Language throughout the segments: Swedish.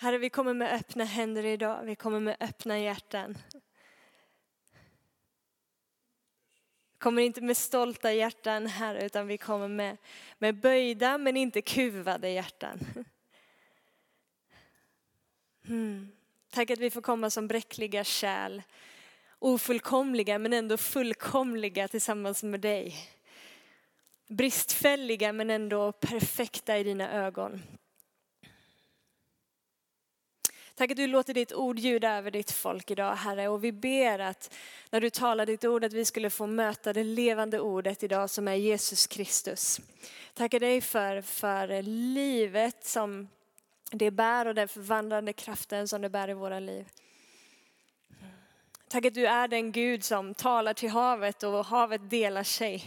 Herre, vi kommer med öppna händer idag. Vi kommer med öppna hjärtan. kommer inte med stolta hjärtan, Herre, utan vi kommer med, med böjda men inte kuvade hjärtan. Mm. Tack att vi får komma som bräckliga kärl, ofullkomliga men ändå fullkomliga tillsammans med dig. Bristfälliga men ändå perfekta i dina ögon. Tack att du låter ditt ord ljuda över ditt folk idag, Herre. Och vi ber att när du talar ditt ord, att vi skulle få möta det levande ordet idag som är Jesus Kristus. Tackar dig för, för livet som det bär och den förvandlande kraften som det bär i våra liv. Tack att du är den Gud som talar till havet och havet delar sig.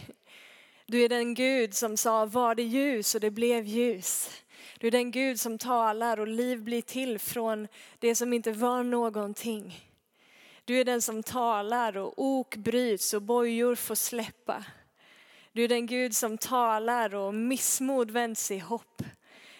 Du är den Gud som sa var det ljus och det blev ljus. Du är den Gud som talar och liv blir till från det som inte var någonting. Du är den som talar och ok bryts och bojor får släppa. Du är den Gud som talar och missmod vänds i hopp.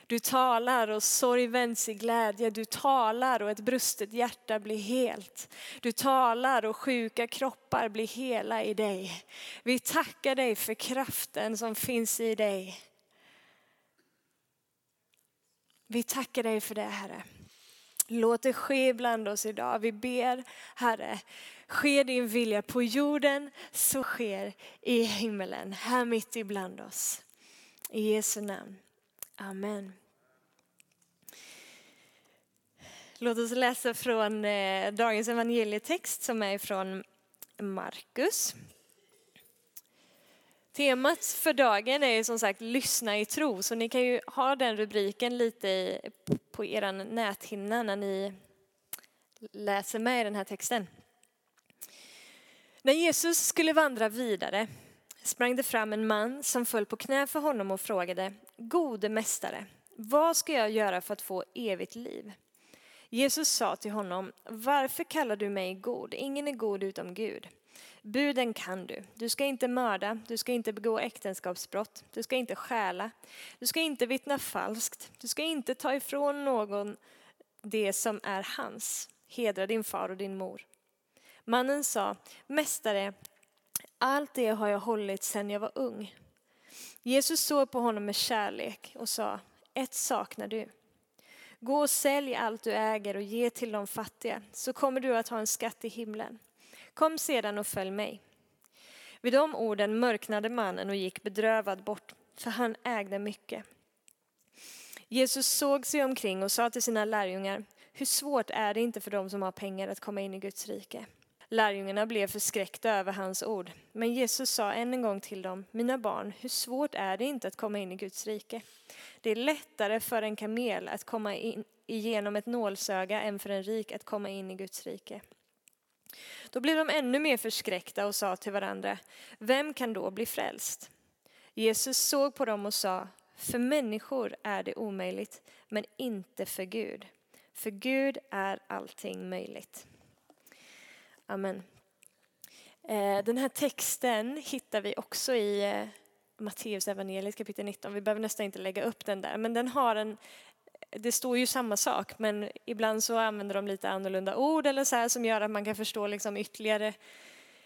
Du talar och sorg vänds i glädje. Du talar och ett brustet hjärta blir helt. Du talar och sjuka kroppar blir hela i dig. Vi tackar dig för kraften som finns i dig. Vi tackar dig för det Herre. Låt det ske bland oss idag. Vi ber Herre, ske din vilja på jorden så sker i himmelen, här mitt ibland oss. I Jesu namn. Amen. Låt oss läsa från eh, dagens evangelietext som är från Markus. Temat för dagen är som sagt lyssna i tro, så ni kan ju ha den rubriken lite på er näthinna när ni läser med i den här texten. När Jesus skulle vandra vidare sprang det fram en man som föll på knä för honom och frågade, Gode mästare, vad ska jag göra för att få evigt liv? Jesus sa till honom, varför kallar du mig god? Ingen är god utom Gud. Buden kan du. Du ska inte mörda, du ska inte begå äktenskapsbrott, du ska inte stjäla, du ska inte vittna falskt, du ska inte ta ifrån någon det som är hans. Hedra din far och din mor. Mannen sa, Mästare, allt det har jag hållit sedan jag var ung. Jesus såg på honom med kärlek och sa, ett saknar du. Gå och sälj allt du äger och ge till de fattiga, så kommer du att ha en skatt i himlen. Kom sedan och följ mig. Vid de orden mörknade mannen och gick bedrövad bort, för han ägde mycket. Jesus såg sig omkring och sa till sina lärjungar, hur svårt är det inte för dem som har pengar att komma in i Guds rike? Lärjungarna blev förskräckta över hans ord, men Jesus sa än en gång till dem, mina barn, hur svårt är det inte att komma in i Guds rike? Det är lättare för en kamel att komma in igenom ett nålsöga än för en rik att komma in i Guds rike. Då blev de ännu mer förskräckta och sa till varandra, vem kan då bli frälst? Jesus såg på dem och sa, för människor är det omöjligt, men inte för Gud. För Gud är allting möjligt. Amen. Eh, den här texten hittar vi också i eh, Matteus evangeliet kapitel 19. Vi behöver nästan inte lägga upp den där, men den har en det står ju samma sak, men ibland så använder de lite annorlunda ord eller så här som gör att man kan förstå liksom ytterligare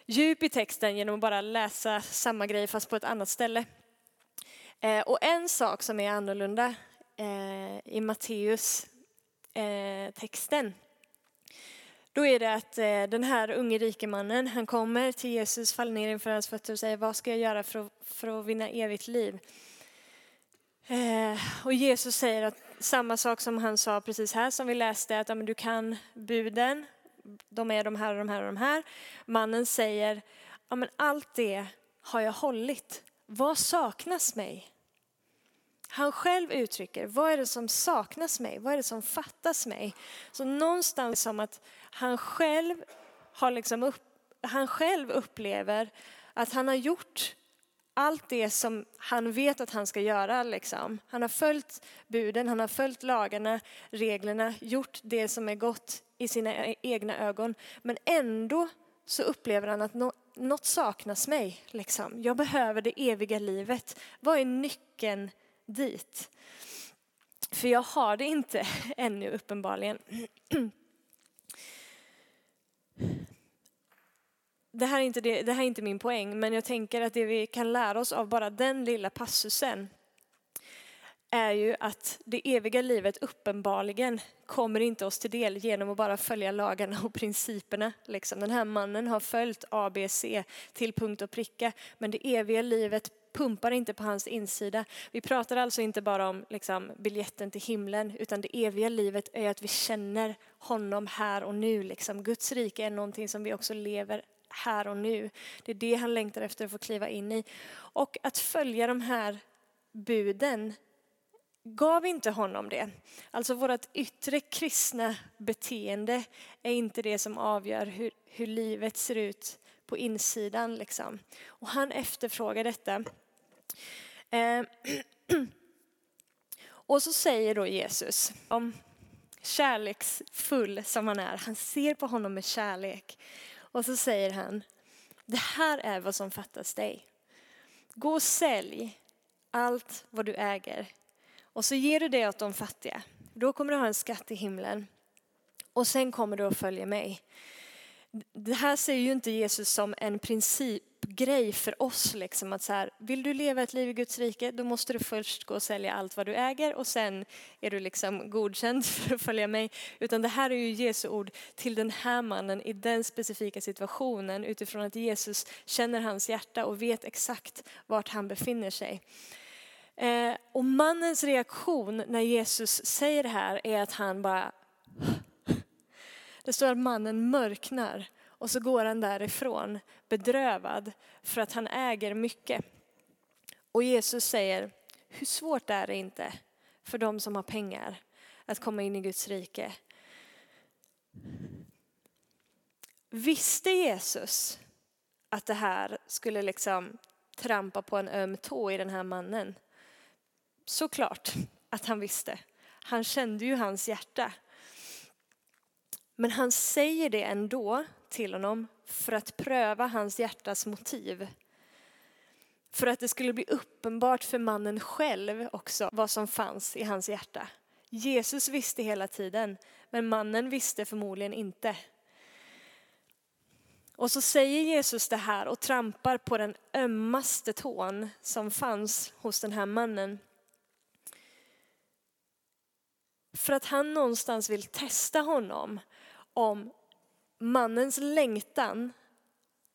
djup i texten genom att bara läsa samma grej fast på ett annat ställe. Eh, och en sak som är annorlunda eh, i Matteus eh, texten då är det att eh, den här unge rike mannen, han kommer till Jesus, faller ner inför hans fötter och säger vad ska jag göra för att, för att vinna evigt liv? Eh, och Jesus säger att samma sak som han sa precis här som vi läste, att ja, men du kan buden, de är de här och de här och de här. Mannen säger, ja men allt det har jag hållit. Vad saknas mig? Han själv uttrycker, vad är det som saknas mig? Vad är det som fattas mig? Så någonstans som att han själv har liksom upp, han själv upplever att han har gjort allt det som han vet att han ska göra. Liksom. Han har följt buden, han har följt lagarna, reglerna, gjort det som är gott i sina e-, egna ögon. Men ändå så upplever han att något saknas mig. Liksom. Jag behöver det eviga livet. Vad är nyckeln dit? För jag har det inte ännu uppenbarligen. Det här, är inte det, det här är inte min poäng, men jag tänker att det vi kan lära oss av bara den lilla passusen är ju att det eviga livet uppenbarligen kommer inte oss till del genom att bara följa lagarna och principerna. Liksom. Den här mannen har följt ABC till punkt och pricka, men det eviga livet pumpar inte på hans insida. Vi pratar alltså inte bara om liksom, biljetten till himlen, utan det eviga livet är att vi känner honom här och nu. Liksom. Guds rike är någonting som vi också lever här och nu. Det är det han längtar efter att få kliva in i. Och att följa de här buden gav inte honom det. Alltså vårt yttre kristna beteende är inte det som avgör hur, hur livet ser ut på insidan. Liksom. Och han efterfrågar detta. Eh, och så säger då Jesus, om kärleksfull som han är, han ser på honom med kärlek. Och så säger han, det här är vad som fattas dig. Gå och sälj allt vad du äger och så ger du det åt de fattiga. Då kommer du ha en skatt i himlen. Och sen kommer du att följa mig. Det här ser ju inte Jesus som en princip grej för oss. Liksom, att så här, vill du leva ett liv i Guds rike, då måste du först gå och sälja allt vad du äger och sen är du liksom godkänd för att följa mig. Utan det här är ju Jesu ord till den här mannen i den specifika situationen utifrån att Jesus känner hans hjärta och vet exakt vart han befinner sig. Eh, och mannens reaktion när Jesus säger det här är att han bara... Det står att mannen mörknar och så går han därifrån bedrövad för att han äger mycket. Och Jesus säger, hur svårt är det inte för de som har pengar att komma in i Guds rike? Visste Jesus att det här skulle liksom trampa på en öm tå i den här mannen? Såklart att han visste. Han kände ju hans hjärta. Men han säger det ändå till honom för att pröva hans hjärtas motiv. För att det skulle bli uppenbart för mannen själv också vad som fanns i hans hjärta. Jesus visste hela tiden, men mannen visste förmodligen inte. Och så säger Jesus det här och trampar på den ömmaste tån som fanns hos den här mannen. För att han någonstans vill testa honom om mannens längtan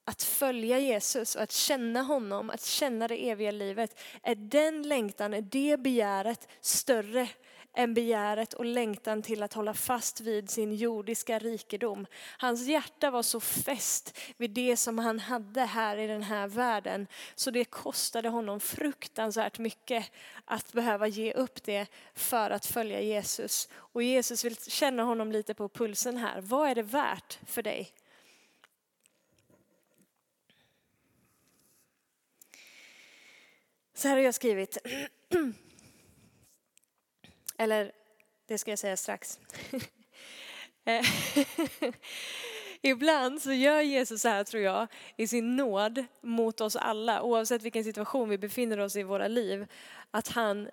att följa Jesus och att känna honom, att känna det eviga livet. Är den längtan, är det begäret större än begäret och längtan till att hålla fast vid sin jordiska rikedom. Hans hjärta var så fäst vid det som han hade här i den här världen så det kostade honom fruktansvärt mycket att behöva ge upp det för att följa Jesus. Och Jesus vill känna honom lite på pulsen här. Vad är det värt för dig? Så här har jag skrivit. Eller, det ska jag säga strax. Eh, ibland så gör Jesus så här, tror jag, i sin nåd mot oss alla, oavsett vilken situation vi befinner oss i våra liv, att han,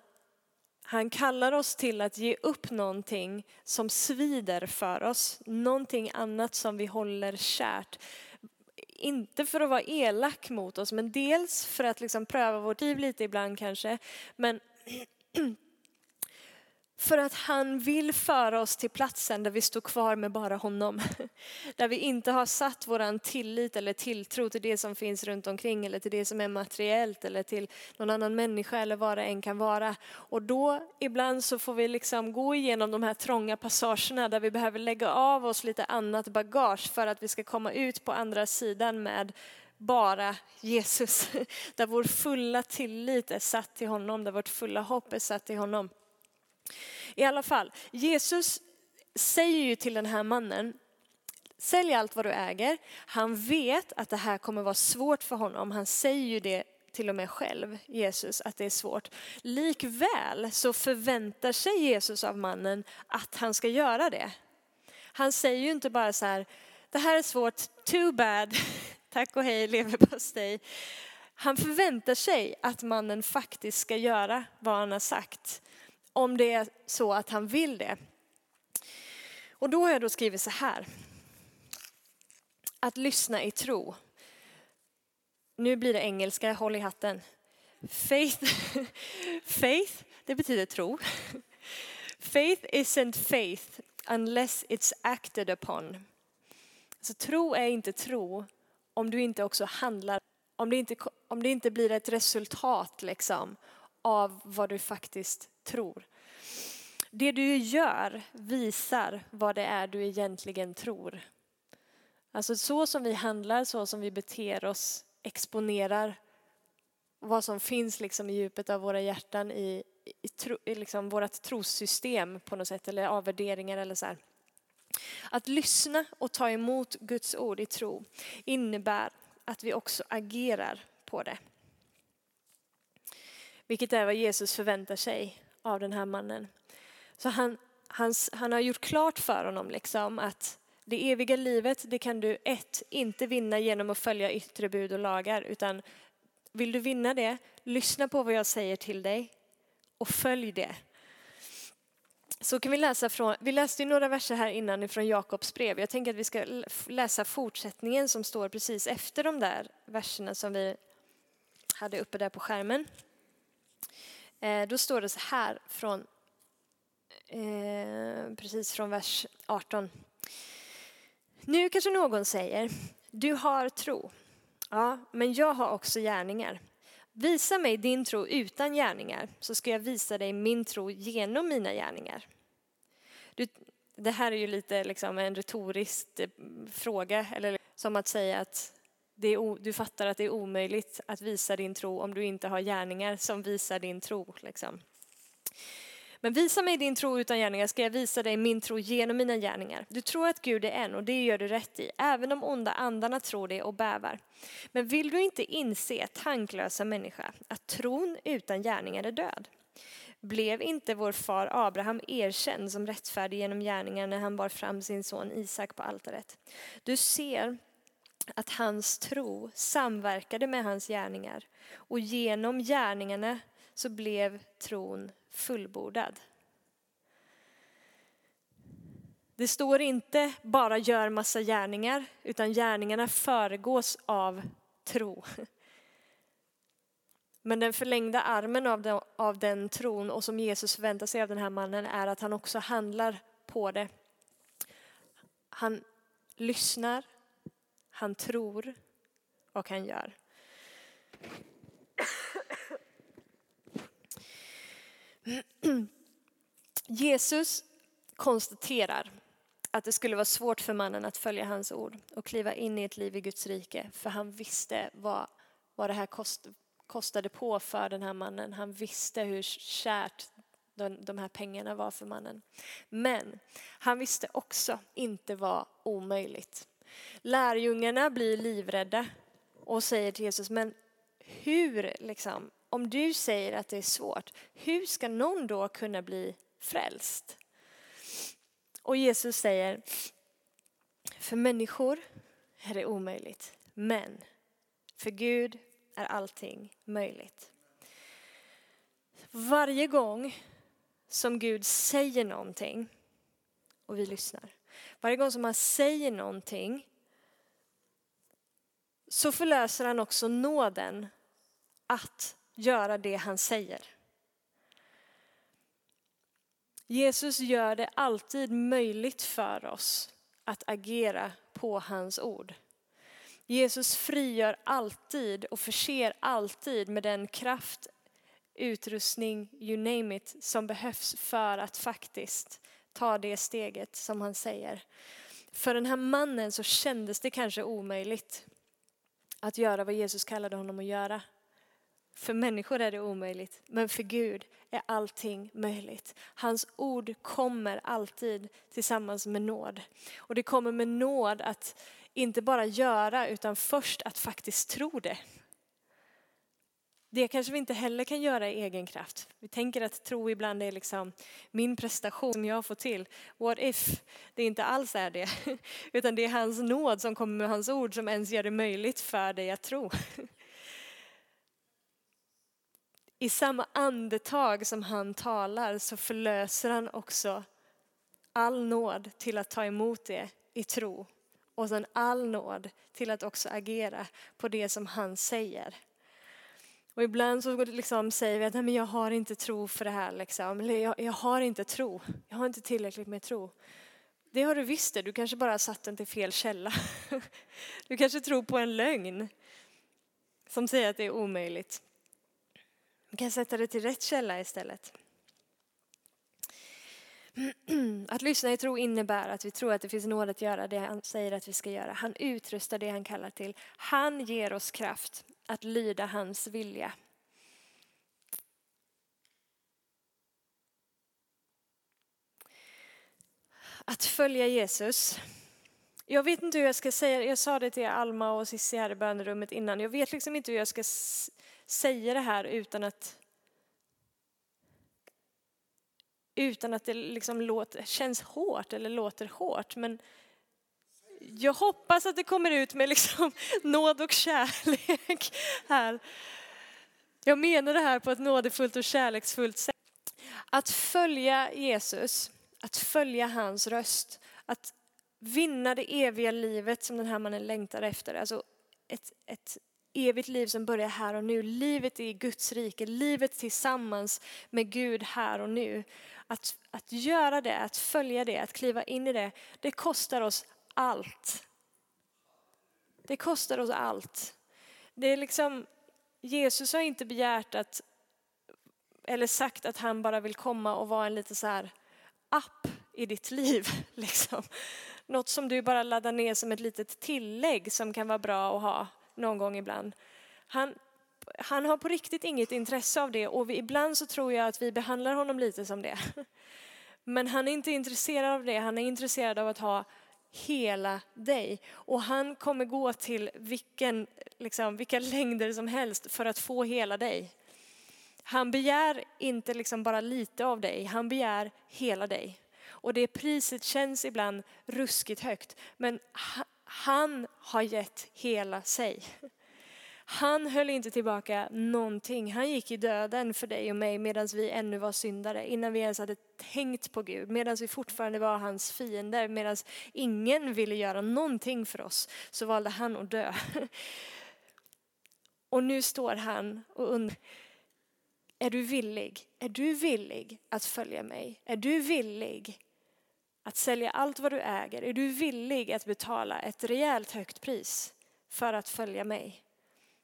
han kallar oss till att ge upp någonting som svider för oss, någonting annat som vi håller kärt. Inte för att vara elak mot oss, men dels för att liksom pröva vårt liv lite ibland kanske, men För att han vill föra oss till platsen där vi står kvar med bara honom. Där vi inte har satt våran tillit eller tilltro till det som finns runt omkring eller till det som är materiellt eller till någon annan människa eller vad det än kan vara. Och då ibland så får vi liksom gå igenom de här trånga passagerna där vi behöver lägga av oss lite annat bagage för att vi ska komma ut på andra sidan med bara Jesus. Där vår fulla tillit är satt till honom, där vårt fulla hopp är satt till honom. I alla fall, Jesus säger ju till den här mannen, sälj allt vad du äger. Han vet att det här kommer vara svårt för honom. Han säger ju det till och med själv, Jesus, att det är svårt. Likväl så förväntar sig Jesus av mannen att han ska göra det. Han säger ju inte bara så här, det här är svårt, too bad, tack och hej leverpastej. Han förväntar sig att mannen faktiskt ska göra vad han har sagt om det är så att han vill det. Och då har jag då skrivit så här. Att lyssna i tro. Nu blir det engelska, håll i hatten. Faith, faith det betyder tro. Faith isn't faith unless it's acted upon. Så tro är inte tro om du inte också handlar, om det inte, om det inte blir ett resultat liksom av vad du faktiskt tror. Det du gör visar vad det är du egentligen tror. Alltså så som vi handlar, så som vi beter oss exponerar vad som finns liksom i djupet av våra hjärtan i, i, tro, i liksom vårt trossystem på något sätt eller avvärderingar eller så här. Att lyssna och ta emot Guds ord i tro innebär att vi också agerar på det. Vilket är vad Jesus förväntar sig av den här mannen. Så han, hans, han har gjort klart för honom liksom att det eviga livet, det kan du ett, inte vinna genom att följa yttre bud och lagar, utan vill du vinna det, lyssna på vad jag säger till dig och följ det. Så kan vi läsa från, vi läste ju några verser här innan från Jakobs brev. Jag tänker att vi ska läsa fortsättningen som står precis efter de där verserna som vi hade uppe där på skärmen. Eh, då står det så här från, eh, precis från vers 18. Nu kanske någon säger, du har tro. Ja, men jag har också gärningar. Visa mig din tro utan gärningar så ska jag visa dig min tro genom mina gärningar. Du, det här är ju lite liksom en retorisk eh, fråga, eller som att säga att är, du fattar att det är omöjligt att visa din tro om du inte har gärningar som visar din tro. Liksom. Men visa mig din tro utan gärningar ska jag visa dig min tro genom mina gärningar. Du tror att Gud är en och det gör du rätt i. Även de onda andarna tror det och bävar. Men vill du inte inse, tanklösa människa, att tron utan gärningar är död? Blev inte vår far Abraham erkänd som rättfärdig genom gärningar när han bar fram sin son Isak på altaret? Du ser att hans tro samverkade med hans gärningar och genom gärningarna så blev tron fullbordad. Det står inte bara gör massa gärningar, utan gärningarna föregås av tro. Men den förlängda armen av den, av den tron och som Jesus förväntar sig av den här mannen är att han också handlar på det. Han lyssnar, han tror och han gör. Jesus konstaterar att det skulle vara svårt för mannen att följa hans ord och kliva in i ett liv i Guds rike, för han visste vad, vad det här kost, kostade på för den här mannen. Han visste hur kärt de, de här pengarna var för mannen. Men han visste också inte vad omöjligt. Lärjungarna blir livrädda och säger till Jesus, men hur liksom, om du säger att det är svårt, hur ska någon då kunna bli frälst? Och Jesus säger, för människor är det omöjligt, men för Gud är allting möjligt. Varje gång som Gud säger någonting och vi lyssnar, varje gång som han säger någonting så förlöser han också nåden att göra det han säger. Jesus gör det alltid möjligt för oss att agera på hans ord. Jesus frigör alltid och förser alltid med den kraft, utrustning, you name it, som behövs för att faktiskt ta det steget som han säger. För den här mannen så kändes det kanske omöjligt att göra vad Jesus kallade honom att göra. För människor är det omöjligt, men för Gud är allting möjligt. Hans ord kommer alltid tillsammans med nåd. Och det kommer med nåd att inte bara göra, utan först att faktiskt tro det. Det kanske vi inte heller kan göra i egen kraft. Vi tänker att tro ibland är liksom min prestation som jag får till. What if det inte alls är det? Utan det är hans nåd som kommer med hans ord som ens gör det möjligt för dig att tro. i samma andetag som han talar så förlöser han också all nåd till att ta emot det i tro och sen all nåd till att också agera på det som han säger. Och ibland så liksom säger vi att Nej, men jag har inte tro för det här. Liksom. Eller jag, jag har inte tro. Jag har inte tillräckligt med tro. Det har du visst det. Du kanske bara har satt den till fel källa. Du kanske tror på en lögn som säger att det är omöjligt. Du kan sätta det till rätt källa istället. Att lyssna i tro innebär att vi tror att det finns nåd att göra det han säger att vi ska göra. Han utrustar det han kallar till. Han ger oss kraft att lyda hans vilja. Att följa Jesus. Jag vet inte hur jag ska säga det, Jag sa det till Alma och Cissi här i bönerummet innan. Jag vet liksom inte hur jag ska säga det här utan att utan att det liksom låter, känns hårt eller låter hårt. Men jag hoppas att det kommer ut med liksom nåd och kärlek här. Jag menar det här på ett nådefullt och kärleksfullt sätt. Att följa Jesus, att följa hans röst, att vinna det eviga livet som den här mannen längtar efter. Alltså ett, ett evigt liv som börjar här och nu. Livet i Guds rike, livet tillsammans med Gud här och nu. Att, att göra det, att följa det, att kliva in i det, det kostar oss allt. Det kostar oss allt. Det är liksom, Jesus har inte begärt att, eller sagt att han bara vill komma och vara en lite så här app i ditt liv. Liksom. Något som du bara laddar ner som ett litet tillägg som kan vara bra att ha någon gång ibland. Han, han har på riktigt inget intresse av det och vi, ibland så tror jag att vi behandlar honom lite som det. Men han är inte intresserad av det, han är intresserad av att ha hela dig. Och han kommer gå till vilken, liksom, vilka längder som helst för att få hela dig. Han begär inte liksom bara lite av dig, han begär hela dig. Och det priset känns ibland ruskigt högt, men han har gett hela sig. Han höll inte tillbaka någonting. Han gick i döden för dig och mig medan vi ännu var syndare, innan vi ens hade tänkt på Gud, medan vi fortfarande var hans fiender, medan ingen ville göra någonting för oss, så valde han att dö. Och nu står han och undrar, är du villig? Är du villig att följa mig? Är du villig att sälja allt vad du äger? Är du villig att betala ett rejält högt pris för att följa mig?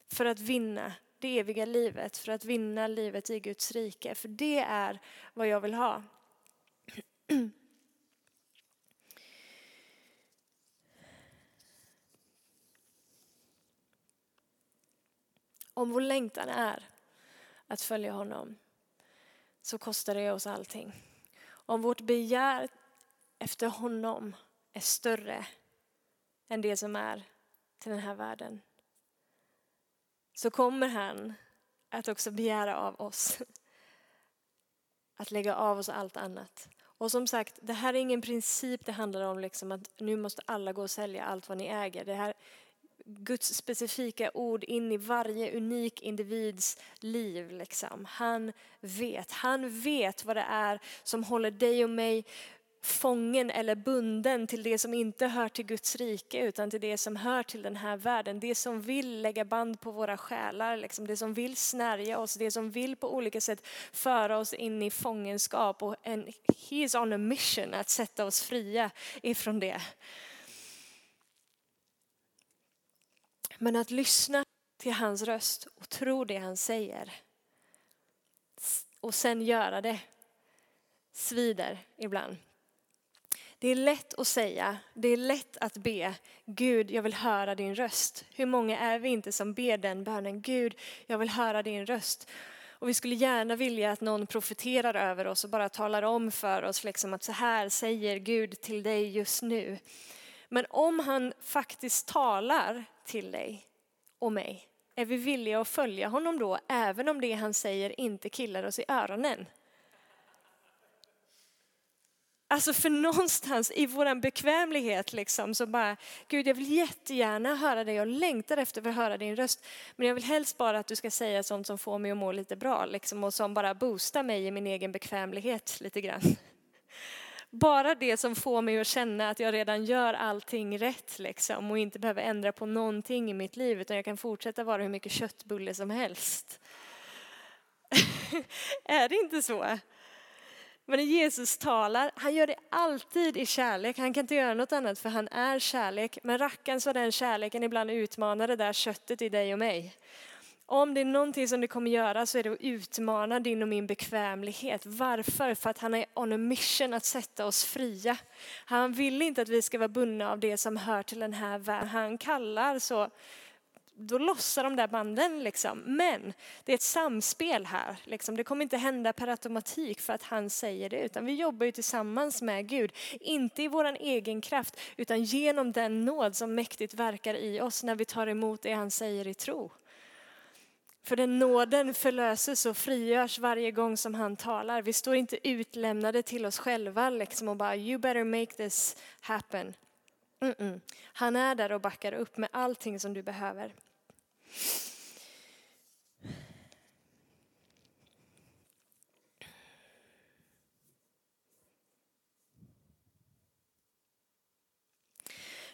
För att vinna det eviga livet, för att vinna livet i Guds rike. För det är vad jag vill ha. Om vår längtan är att följa honom så kostar det oss allting. Om vårt begär efter honom är större än det som är till den här världen så kommer han att också begära av oss att lägga av oss allt annat. Och som sagt, det här är ingen princip det handlar om liksom att nu måste alla gå och sälja allt vad ni äger. Det här Guds specifika ord in i varje unik individs liv. Liksom. Han vet, han vet vad det är som håller dig och mig fången eller bunden till det som inte hör till Guds rike utan till det som hör till den här världen. Det som vill lägga band på våra själar, liksom. det som vill snärja oss, det som vill på olika sätt föra oss in i fångenskap. Och en, he is on a mission att sätta oss fria ifrån det. Men att lyssna till hans röst och tro det han säger och sen göra det svider ibland. Det är lätt att säga, det är lätt att be, Gud jag vill höra din röst. Hur många är vi inte som ber den bönen, Gud jag vill höra din röst. Och vi skulle gärna vilja att någon profeterar över oss och bara talar om för oss liksom att så här säger Gud till dig just nu. Men om han faktiskt talar till dig och mig, är vi villiga att följa honom då, även om det han säger inte killar oss i öronen? Alltså för någonstans i vår bekvämlighet liksom så bara, Gud jag vill jättegärna höra dig, jag längtar efter att höra din röst. Men jag vill helst bara att du ska säga sånt som får mig att må lite bra liksom, och som bara boostar mig i min egen bekvämlighet lite grann. Bara det som får mig att känna att jag redan gör allting rätt liksom och inte behöver ändra på någonting i mitt liv utan jag kan fortsätta vara hur mycket köttbulle som helst. är det inte så? Men när Jesus talar, han gör det alltid i kärlek. Han kan inte göra något annat för han är kärlek. Men rackarns vad den kärleken ibland utmanar det där köttet i dig och mig. Om det är någonting som du kommer göra så är det att utmana din och min bekvämlighet. Varför? För att han är on a mission att sätta oss fria. Han vill inte att vi ska vara bundna av det som hör till den här världen. Han kallar så då lossar de där banden. Liksom. Men det är ett samspel här. Liksom. Det kommer inte hända per automatik för att han säger det, utan vi jobbar ju tillsammans med Gud. Inte i vår egen kraft, utan genom den nåd som mäktigt verkar i oss när vi tar emot det han säger i tro. För den nåden förlöses och frigörs varje gång som han talar. Vi står inte utlämnade till oss själva liksom och bara you better make this happen. Mm -mm. Han är där och backar upp med allting som du behöver.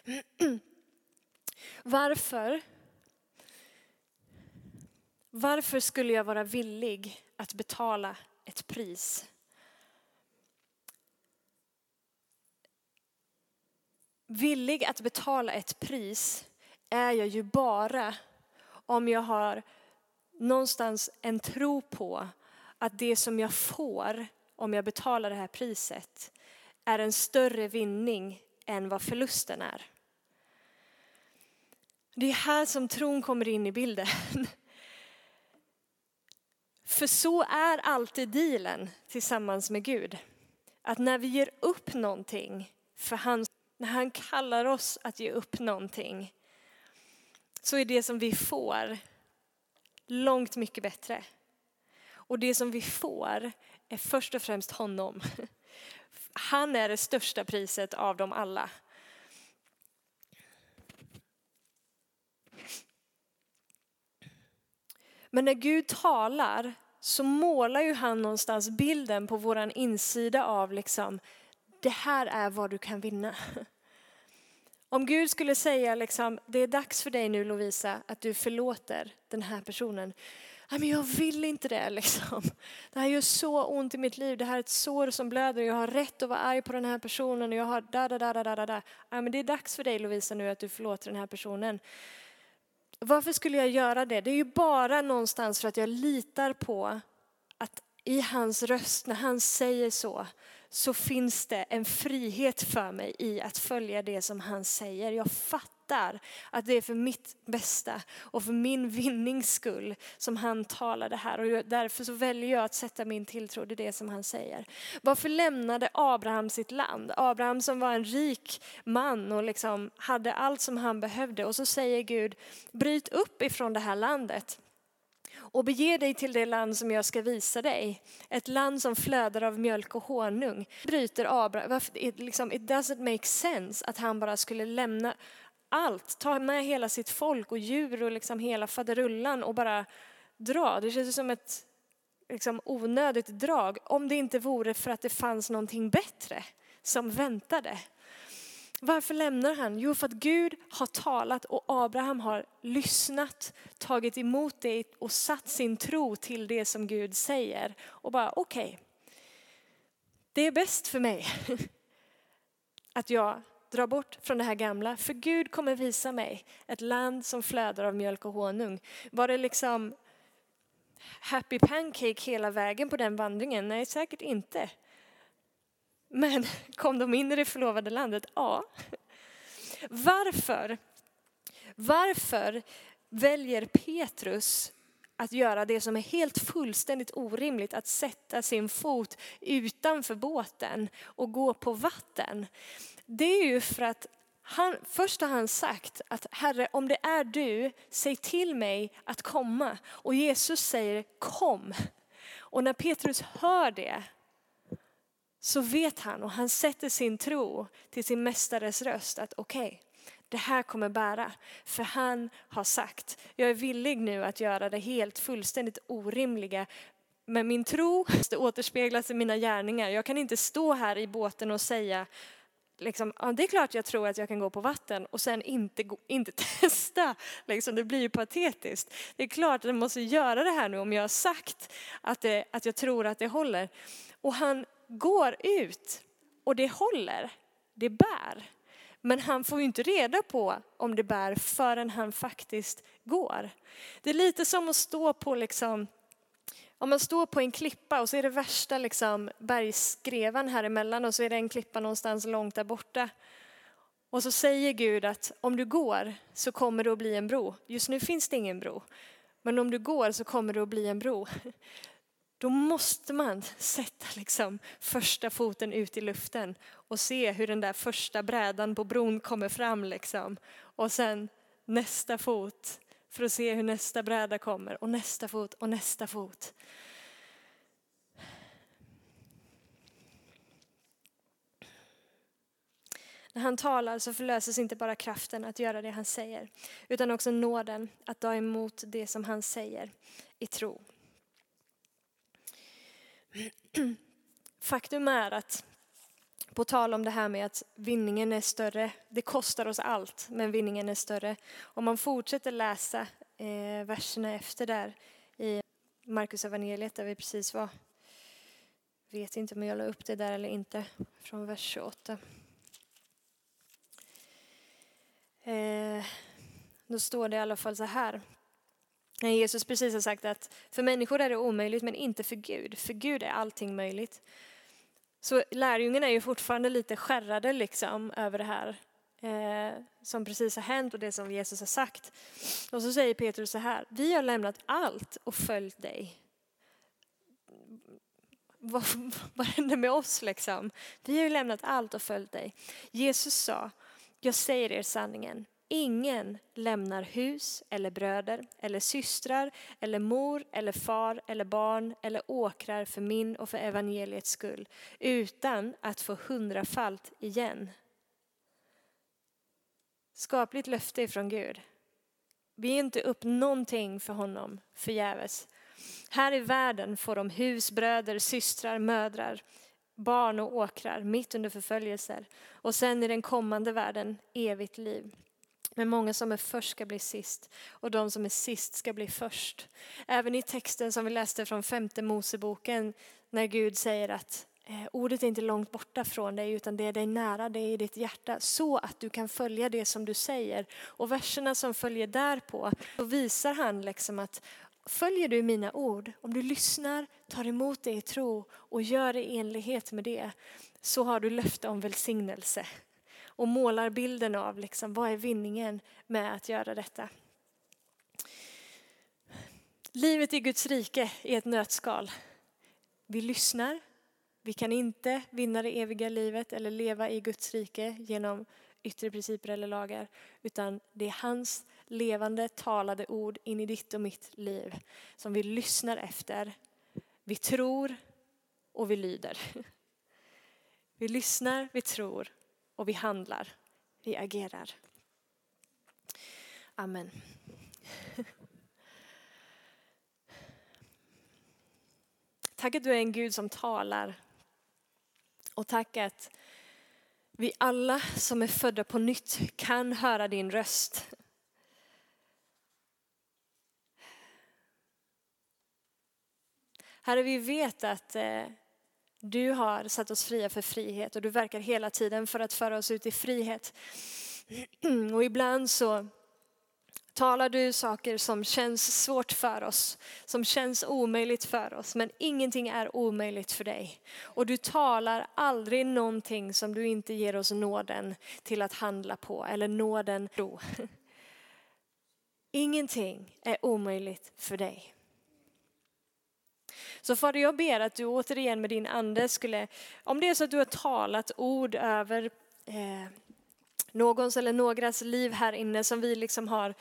Varför? Varför skulle jag vara villig att betala ett pris? Villig att betala ett pris är jag ju bara om jag har någonstans en tro på att det som jag får om jag betalar det här priset är en större vinning än vad förlusten är. Det är här som tron kommer in i bilden. För så är alltid dealen tillsammans med Gud. Att när vi ger upp någonting för hans när han kallar oss att ge upp någonting så är det som vi får långt mycket bättre. Och det som vi får är först och främst honom. Han är det största priset av dem alla. Men när Gud talar så målar ju han någonstans bilden på våran insida av liksom, det här är vad du kan vinna. Om Gud skulle säga liksom, det är dags för dig nu Lovisa att du förlåter den här personen. men jag vill inte det liksom. Det här gör så ont i mitt liv. Det här är ett sår som blöder. Jag har rätt att vara arg på den här personen och jag har da da da da da da. men det är dags för dig Lovisa nu att du förlåter den här personen. Varför skulle jag göra det? Det är ju bara någonstans för att jag litar på att i hans röst, när han säger så, så finns det en frihet för mig i att följa det som han säger. Jag fattar att det är för mitt bästa och för min vinnings skull som han talar det här och därför så väljer jag att sätta min tilltro till det som han säger. Varför lämnade Abraham sitt land? Abraham som var en rik man och liksom hade allt som han behövde och så säger Gud bryt upp ifrån det här landet och bege dig till det land som jag ska visa dig. Ett land som flödar av mjölk och honung. Bryter Abraham, it, liksom, it doesn't make sense att han bara skulle lämna allt, ta med hela sitt folk och djur och liksom hela faderullan och bara dra. Det känns som ett liksom, onödigt drag om det inte vore för att det fanns någonting bättre som väntade. Varför lämnar han? Jo, för att Gud har talat och Abraham har lyssnat, tagit emot det och satt sin tro till det som Gud säger. Och bara okej, okay, det är bäst för mig att jag drar bort från det här gamla. För Gud kommer visa mig ett land som flödar av mjölk och honung. Var det liksom happy pancake hela vägen på den vandringen? Nej, säkert inte. Men kom de in i det förlovade landet? Ja. Varför? Varför väljer Petrus att göra det som är helt fullständigt orimligt, att sätta sin fot utanför båten och gå på vatten? Det är ju för att han, först har han sagt att Herre, om det är du, säg till mig att komma. Och Jesus säger kom. Och när Petrus hör det så vet han och han sätter sin tro till sin mästares röst att okej, okay, det här kommer bära. För han har sagt, jag är villig nu att göra det helt fullständigt orimliga. Men min tro måste återspeglas i mina gärningar. Jag kan inte stå här i båten och säga, liksom, ja, det är klart jag tror att jag kan gå på vatten och sen inte, inte testa. Liksom, det blir ju patetiskt. Det är klart att jag måste göra det här nu om jag har sagt att, det, att jag tror att det håller. Och han går ut och det håller, det bär. Men han får ju inte reda på om det bär förrän han faktiskt går. Det är lite som att stå på liksom, om man står på en klippa och så är det värsta liksom bergskrevan här emellan och så är det en klippa någonstans långt där borta. Och så säger Gud att om du går så kommer det att bli en bro. Just nu finns det ingen bro. Men om du går så kommer det att bli en bro. Då måste man sätta liksom första foten ut i luften och se hur den där första brädan på bron kommer fram. Liksom. Och sen nästa fot för att se hur nästa bräda kommer och nästa fot och nästa fot. När han talar så förlöses inte bara kraften att göra det han säger, utan också nåden att ta emot det som han säger i tro. Faktum är att på tal om det här med att vinningen är större, det kostar oss allt, men vinningen är större. Om man fortsätter läsa eh, verserna efter där i Markus evangeliet där vi precis var. Vet inte om jag la upp det där eller inte, från vers 28. Eh, då står det i alla fall så här. När Jesus precis har sagt att för människor är det omöjligt men inte för Gud. För Gud är allting möjligt. Så lärjungarna är ju fortfarande lite skärrade liksom över det här eh, som precis har hänt och det som Jesus har sagt. Och så säger Petrus så här, vi har lämnat allt och följt dig. Vad, vad händer med oss liksom? Vi har ju lämnat allt och följt dig. Jesus sa, jag säger er sanningen, Ingen lämnar hus eller bröder eller systrar eller mor eller far eller barn eller åkrar för min och för evangeliets skull utan att få hundrafalt igen. Skapligt löfte ifrån Gud. Vi ger inte upp någonting för honom förgäves. Här i världen får de hus, bröder, systrar, mödrar, barn och åkrar mitt under förföljelser och sen i den kommande världen evigt liv. Men många som är först ska bli sist och de som är sist ska bli först. Även i texten som vi läste från femte Moseboken när Gud säger att eh, ordet är inte långt borta från dig utan det är dig nära, det är i ditt hjärta så att du kan följa det som du säger. Och verserna som följer därpå, då visar han liksom att följer du mina ord, om du lyssnar, tar emot det i tro och gör det i enlighet med det, så har du löfte om välsignelse och målar bilden av liksom, vad är vinningen med att göra detta. Livet i Guds rike är ett nötskal. Vi lyssnar. Vi kan inte vinna det eviga livet eller leva i Guds rike genom yttre principer eller lagar, utan det är hans levande talade ord in i ditt och mitt liv som vi lyssnar efter. Vi tror och vi lyder. Vi lyssnar, vi tror och vi handlar, vi agerar. Amen. Tack att du är en Gud som talar. Och tack att vi alla som är födda på nytt kan höra din röst. Herre, vi vet att eh, du har satt oss fria för frihet och du verkar hela tiden för att föra oss ut i frihet. Och ibland så talar du saker som känns svårt för oss, som känns omöjligt för oss, men ingenting är omöjligt för dig. Och du talar aldrig någonting som du inte ger oss nåden till att handla på eller nåden tro. Ingenting är omöjligt för dig. Så Fader, jag ber att du återigen med din ande skulle, om det är så att du har talat ord över eh, någons eller någras liv här inne som vi liksom har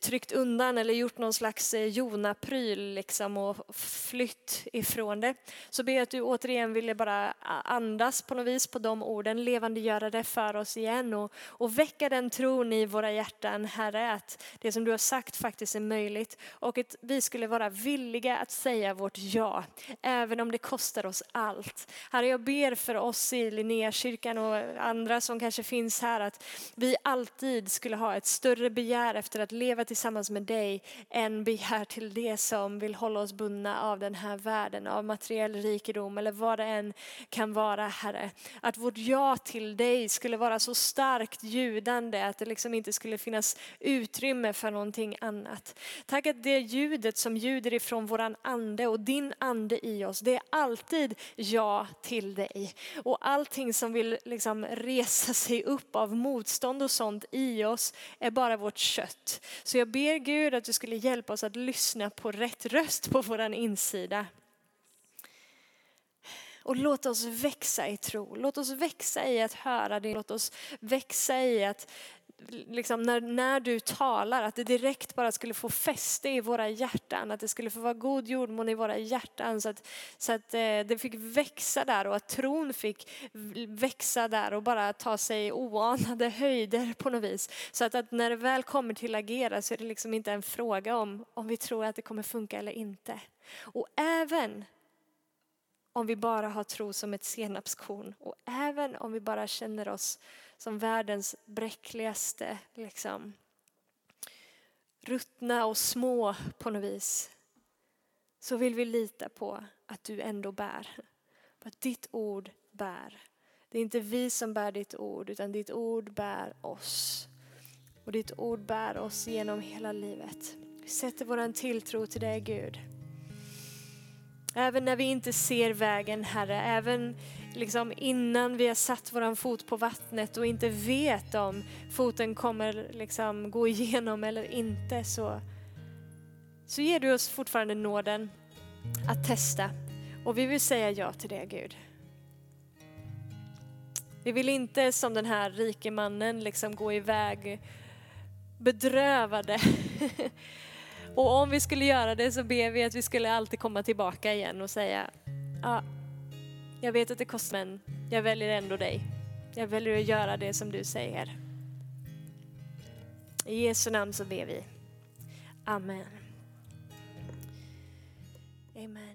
tryckt undan eller gjort någon slags eh, Jona-pryl liksom och flytt ifrån det. Så ber jag att du återigen ville bara andas på något vis på de orden, levandegöra det för oss igen och, och väcka den tron i våra hjärtan, Herre, att det som du har sagt faktiskt är möjligt och att vi skulle vara villiga att säga vårt ja, även om det kostar oss allt. Herre, jag ber för oss i Linnéakyrkan och andra som kanske finns här att vi alltid skulle ha ett större begär efter att leva leva tillsammans med dig än begär till det som vill hålla oss bundna av den här världen, av materiell rikedom eller vad det än kan vara, Herre. Att vårt ja till dig skulle vara så starkt ljudande att det liksom inte skulle finnas utrymme för någonting annat. Tack att det ljudet som ljuder ifrån våran ande och din ande i oss, det är alltid ja till dig. Och allting som vill liksom resa sig upp av motstånd och sånt i oss är bara vårt kött. Så jag ber Gud att du skulle hjälpa oss att lyssna på rätt röst på våran insida. Och låt oss växa i tro. Låt oss växa i att höra det. Låt oss växa i att liksom när, när du talar, att det direkt bara skulle få fäste i våra hjärtan. Att det skulle få vara god jordmån i våra hjärtan. Så att, så att eh, det fick växa där och att tron fick växa där och bara ta sig oanade höjder på något vis. Så att, att när det väl kommer till agera så är det liksom inte en fråga om, om vi tror att det kommer funka eller inte. Och även om vi bara har tro som ett senapskorn och även om vi bara känner oss som världens bräckligaste, liksom, ruttna och små på något vis, så vill vi lita på att du ändå bär. På att ditt ord bär. Det är inte vi som bär ditt ord, utan ditt ord bär oss. Och ditt ord bär oss genom hela livet. Vi sätter vår tilltro till dig Gud. Även när vi inte ser vägen Herre, även liksom innan vi har satt våran fot på vattnet och inte vet om foten kommer liksom gå igenom eller inte så, så ger du oss fortfarande nåden att testa. Och vi vill säga ja till det Gud. Vi vill inte som den här rike mannen liksom gå iväg bedrövade. och om vi skulle göra det så ber vi att vi skulle alltid komma tillbaka igen och säga, ja, jag vet att det kostar men jag väljer ändå dig. Jag väljer att göra det som du säger. I Jesu namn så ber vi. Amen. Amen.